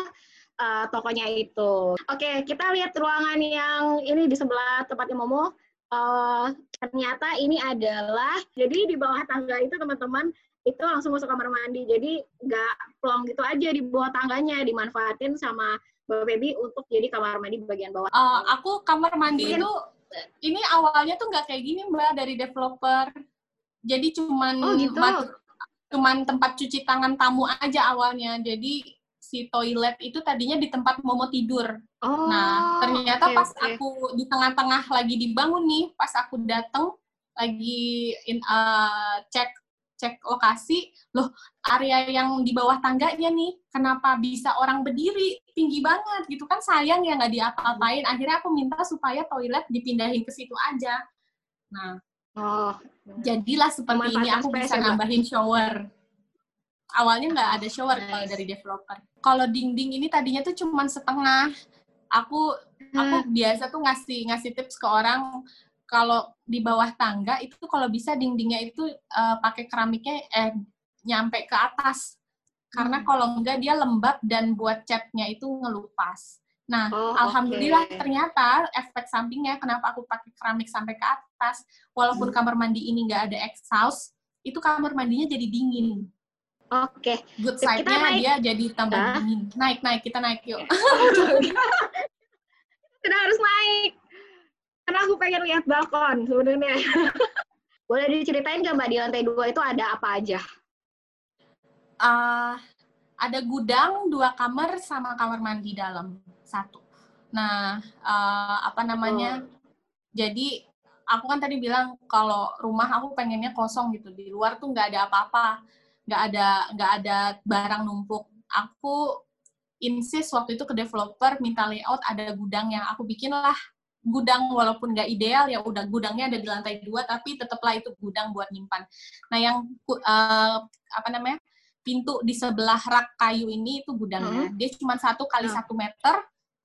uh, tokonya itu. Oke kita lihat ruangan yang ini di sebelah tempatnya Momo. Uh, ternyata ini adalah jadi di bawah tangga itu teman-teman itu langsung masuk kamar mandi. Jadi nggak plong gitu aja di bawah tangganya dimanfaatin sama Mbak Feby untuk jadi kamar mandi di bagian bawah. Uh, aku kamar mandi Mungkin- itu ini awalnya tuh nggak kayak gini mbak dari developer. Jadi cuman Oh, gitu. mat- cuman tempat cuci tangan tamu aja awalnya. Jadi si toilet itu tadinya di tempat Momo tidur. Oh, Nah, ternyata oke, pas oke. aku di tengah-tengah lagi dibangun nih, pas aku dateng lagi in, uh, cek cek lokasi, loh area yang di bawah tangganya nih, kenapa bisa orang berdiri tinggi banget gitu kan sayang ya nggak diapa-apain. Akhirnya aku minta supaya toilet dipindahin ke situ aja. Nah, Oh, jadilah seperti ini aku bisa nambahin shower. Awalnya nggak ada shower Nice. kalau dari developer. Kalau dinding ini tadinya tuh cuman setengah. Aku aku Hmm. biasa tuh ngasih ngasih tips ke orang kalau di bawah tangga itu kalau bisa dindingnya itu eh, pakai keramiknya eh nyampe ke atas. Karena Hmm. kalau enggak dia lembab dan buat catnya itu ngelupas. Nah, Oh, alhamdulillah oke. ternyata efek sampingnya kenapa aku pakai keramik sampai ke atas, walaupun Hmm. kamar mandi ini nggak ada exhaust, itu kamar mandinya jadi dingin. Oke. Good Kita side-nya dia jadi tambah Ah. dingin. Naik, naik, kita naik yuk. Kita harus naik. Karena aku pengen lihat balkon sebenarnya. Boleh diceritain nggak Mbak di lantai dua itu ada apa aja? Ah, ada gudang, dua kamar, sama kamar mandi dalam satu. Nah, ah, apa namanya? Jadi aku kan tadi bilang kalau rumah aku pengennya kosong gitu di luar tuh nggak ada apa-apa, nggak ada nggak ada barang numpuk. Aku insist waktu itu ke developer minta layout ada gudang yang aku bikin lah gudang walaupun nggak ideal ya udah gudangnya ada di lantai dua tapi tetaplah itu gudang buat nyimpan. Nah yang eh, apa namanya pintu di sebelah rak kayu ini itu gudangnya. Dia cuma satu kali Hmm. satu meter,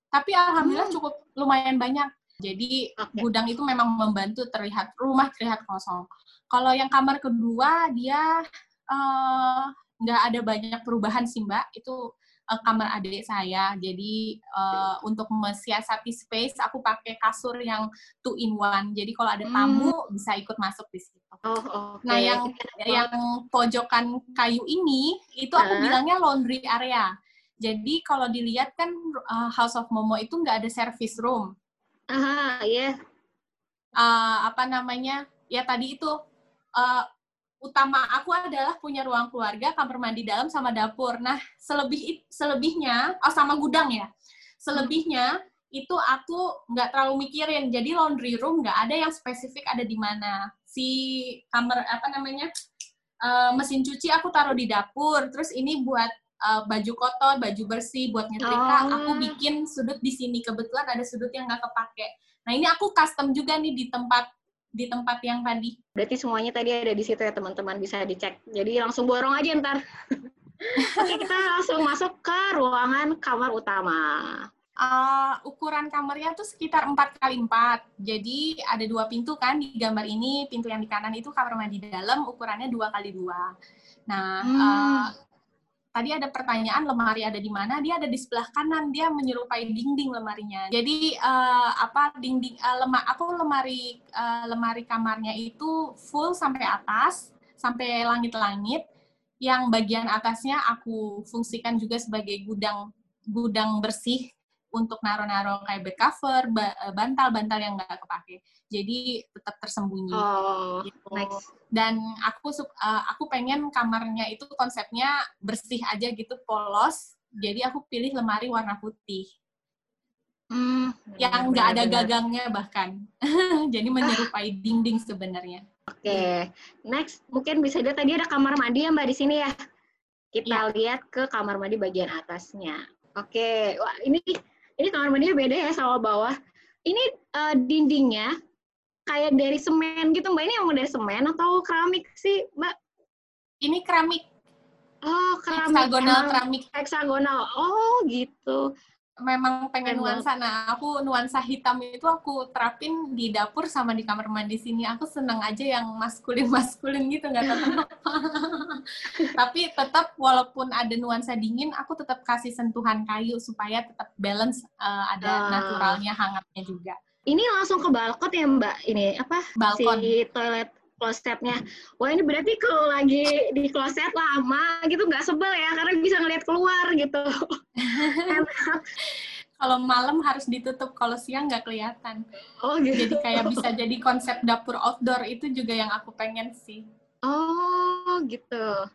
tapi alhamdulillah Hmm. cukup lumayan banyak. Jadi gudang itu memang membantu terlihat rumah terlihat kosong. Kalau yang kamar kedua dia eh, nggak ada banyak perubahan sih mbak. Itu eh, kamar adik saya. Jadi eh, untuk mensiasati space aku pakai kasur yang two in one. Jadi kalau ada tamu bisa ikut masuk di situ. Oh, oke. Nah, yang yang pojokan kayu ini itu aku Hah? bilangnya laundry area. Jadi kalau dilihat kan uh, House of Momo itu nggak ada service room. Aha, iya. Uh, apa namanya? Ya tadi itu uh, utama aku adalah punya ruang keluarga, kamar mandi dalam sama dapur. Nah, selebih selebihnya oh sama gudang ya. Selebihnya itu aku nggak terlalu mikirin. Jadi laundry room nggak ada yang spesifik ada di mana. Si kamar apa namanya? uh, mesin cuci aku taruh di dapur. Terus ini buat uh, baju kotor, baju bersih, buat nyetrika. Oh. Aku bikin sudut di sini. Kebetulan ada sudut yang nggak kepake. Nah ini aku custom juga nih di tempat di tempat yang tadi. Berarti semuanya tadi ada di situ ya teman-teman bisa dicek. Jadi langsung borong aja ntar. Oke, kita langsung masuk ke ruangan kamar utama. Uh, ukuran kamarnya tuh sekitar 4 kali 4 Jadi ada dua pintu kan di gambar ini. Pintu yang di kanan itu kamar mandi dalam, ukurannya 2 kali 2 Nah, Hmm. uh, tadi ada pertanyaan lemari ada di mana? Dia ada di sebelah kanan. Dia menyerupai dinding lemarinya. Jadi uh, apa dinding uh, lema, aku lemari uh, lemari kamarnya itu full sampai atas, sampai langit-langit. Yang bagian atasnya aku fungsikan juga sebagai gudang gudang bersih untuk naro-naro kayak bed cover, eh, bantal-bantal yang nggak kepake. Jadi tetap tersembunyi. Oh, gitu. next. Dan aku eh, aku pengen kamarnya itu konsepnya bersih aja gitu, polos. Jadi aku pilih lemari warna putih. yang nggak ada gagangnya bahkan. Jadi menyerupai ah. dinding sebenarnya. Oke, okay. next mungkin bisa dilihat tadi ada kamar mandi ya Mbak di sini ya. Kita ya. lihat ke kamar mandi bagian atasnya. Oke, okay. wah ini ini kamar mandinya beda ya sama bawah. Ini uh, dindingnya kayak dari semen gitu Mbak. Ini yang dari semen atau keramik sih Mbak? Ini keramik. Oh, keramik. Heksagonal keramik. Heksagonal. Oh, gitu memang pengen nuansa. Nah, aku nuansa hitam itu aku terapin di dapur sama di kamar mandi sini. Aku seneng aja yang maskulin-maskulin gitu, nggak tahu kenapa. Tapi tetap walaupun ada nuansa dingin, aku tetap kasih sentuhan kayu supaya tetap balance uh, ada uh. naturalnya, hangatnya juga. Ini langsung ke balkon ya Mbak? Ini apa? Balkon. Si toilet klosetnya. Wah ini berarti kalau lagi di kloset lama gitu nggak sebel ya karena bisa ngeliat keluar gitu. kalau malam harus ditutup, kalau siang nggak kelihatan. Oh gitu. Jadi kayak bisa jadi konsep dapur outdoor itu juga yang aku pengen sih. Oh gitu.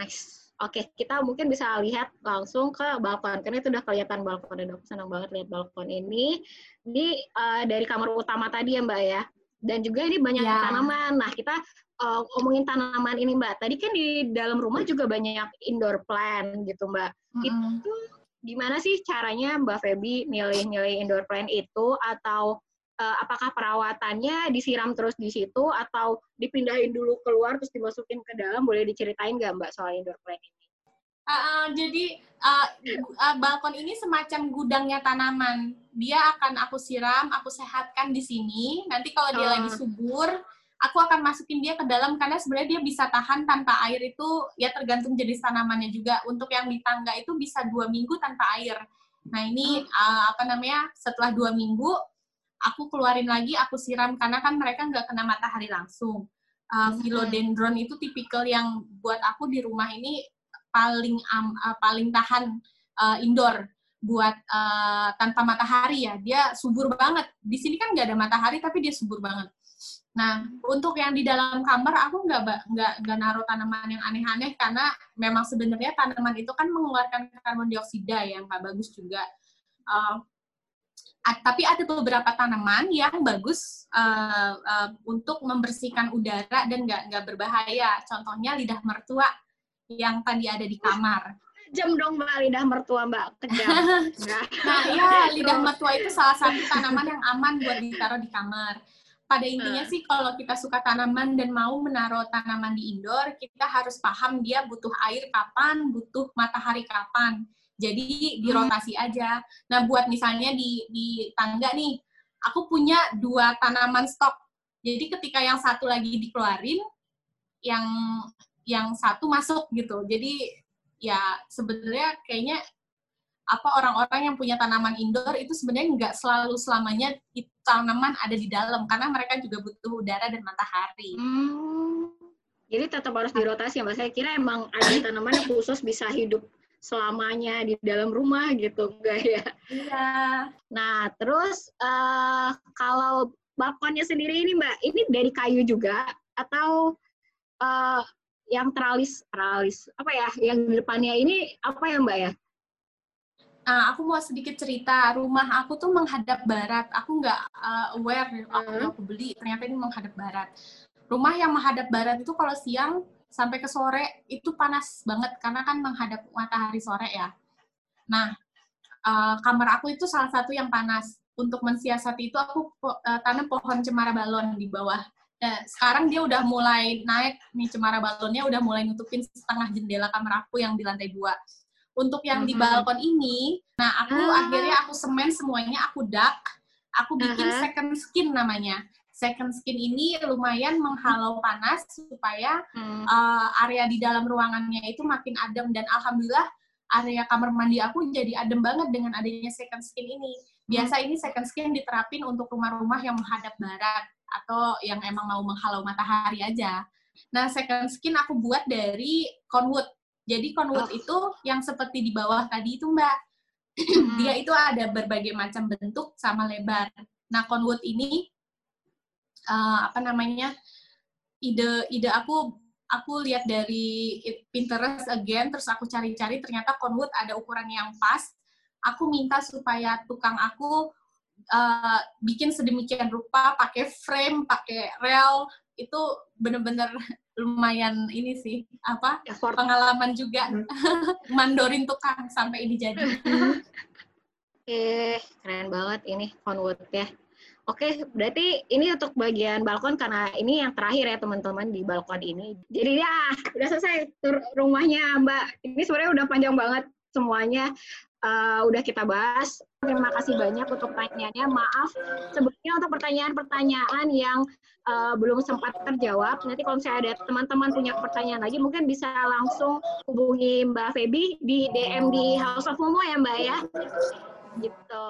Nice. Oke, kita mungkin bisa lihat langsung ke balkon karena itu udah kelihatan balkon dan aku senang banget lihat balkon ini. Di uh, dari kamar utama tadi ya Mbak ya dan juga ini banyak ya. tanaman. Nah, kita uh, ngomongin tanaman ini, Mbak. Tadi kan di dalam rumah juga banyak indoor plant gitu, Mbak. Mm -hmm. Itu gimana sih caranya Mbak Feby milih-milih indoor plant itu atau uh, apakah perawatannya disiram terus di situ atau dipindahin dulu keluar terus dimasukin ke dalam? Boleh diceritain nggak Mbak soal indoor plant ini? Uh, jadi uh, uh, balkon ini semacam gudangnya tanaman. Dia akan aku siram, aku sehatkan di sini. Nanti kalau dia uh. lagi subur, aku akan masukin dia ke dalam karena sebenarnya dia bisa tahan tanpa air itu ya tergantung jenis tanamannya juga. Untuk yang di tangga itu bisa dua minggu tanpa air. Nah ini uh, apa namanya setelah dua minggu aku keluarin lagi, aku siram karena kan mereka nggak kena matahari langsung. Uh, philodendron itu tipikal yang buat aku di rumah ini paling um, uh, paling tahan uh, indoor buat uh, tanpa matahari ya. Dia subur banget. Di sini kan nggak ada matahari tapi dia subur banget. Nah untuk yang di dalam kamar aku nggak nggak nggak naruh tanaman yang aneh-aneh karena memang sebenarnya tanaman itu kan mengeluarkan karbon dioksida yang nggak bagus juga. Uh, tapi ada beberapa tanaman yang bagus uh, uh, untuk membersihkan udara dan nggak nggak berbahaya. Contohnya lidah mertua yang tadi ada di kamar. Jam dong mbak lidah mertua mbak kejam. nah iya lidah mertua itu salah satu tanaman yang aman buat ditaruh di kamar. Pada intinya sih kalau kita suka tanaman dan mau menaruh tanaman di indoor, kita harus paham dia butuh air kapan, butuh matahari kapan. Jadi dirotasi hmm. aja. Nah buat misalnya di di tangga nih, aku punya dua tanaman stok. Jadi ketika yang satu lagi dikeluarin, yang yang satu masuk gitu. Jadi ya sebenarnya kayaknya apa orang-orang yang punya tanaman indoor itu sebenarnya nggak selalu selamanya tanaman ada di dalam karena mereka juga butuh udara dan matahari. Hmm. Jadi tetap harus dirotasi ya, Mbak. Saya kira emang ada tanaman yang khusus bisa hidup selamanya di dalam rumah gitu, enggak ya? Iya. Nah, terus uh, kalau balkonnya sendiri ini, Mbak, ini dari kayu juga atau uh, yang teralis teralis apa ya yang di depannya ini apa ya mbak ya? Nah, aku mau sedikit cerita. Rumah aku tuh menghadap barat. Aku nggak uh, aware aku hmm. aku beli ternyata ini menghadap barat. Rumah yang menghadap barat itu kalau siang sampai ke sore itu panas banget karena kan menghadap matahari sore ya. Nah, uh, kamar aku itu salah satu yang panas. Untuk mensiasati itu aku uh, tanam pohon cemara balon di bawah Nah, sekarang dia udah mulai naik nih cemara balonnya udah mulai nutupin setengah jendela kamar aku yang di lantai dua. Untuk yang mm -hmm. di balkon ini, nah aku ah. akhirnya aku semen semuanya, aku dak, aku bikin uh -huh. second skin namanya. Second skin ini lumayan menghalau panas supaya hmm. uh, area di dalam ruangannya itu makin adem dan alhamdulillah area kamar mandi aku jadi adem banget dengan adanya second skin ini. Biasa ini second skin diterapin untuk rumah-rumah yang menghadap barat atau yang emang mau menghalau matahari aja. Nah, second skin aku buat dari conwood. Jadi conwood oh. itu yang seperti di bawah tadi itu, Mbak. Hmm. Dia itu ada berbagai macam bentuk sama lebar. Nah, conwood ini uh, apa namanya? Ide ide aku aku lihat dari Pinterest again terus aku cari-cari ternyata conwood ada ukuran yang pas. Aku minta supaya tukang aku uh, bikin sedemikian rupa pakai frame pakai rel itu bener-bener lumayan ini sih apa Effort. pengalaman juga hmm. mandorin tukang sampai ini jadi. eh keren banget ini Conwood ya. Oke, berarti ini untuk bagian balkon karena ini yang terakhir ya teman-teman di balkon ini. Jadi ya udah selesai tur rumahnya Mbak. Ini sebenarnya udah panjang banget semuanya uh, udah kita bahas. Terima kasih banyak untuk pertanyaannya. Maaf sebelumnya untuk pertanyaan-pertanyaan yang uh, belum sempat terjawab. Nanti kalau misalnya ada teman-teman punya pertanyaan lagi, mungkin bisa langsung hubungi Mbak Feby di DM di House of Momo ya Mbak ya. Gitu.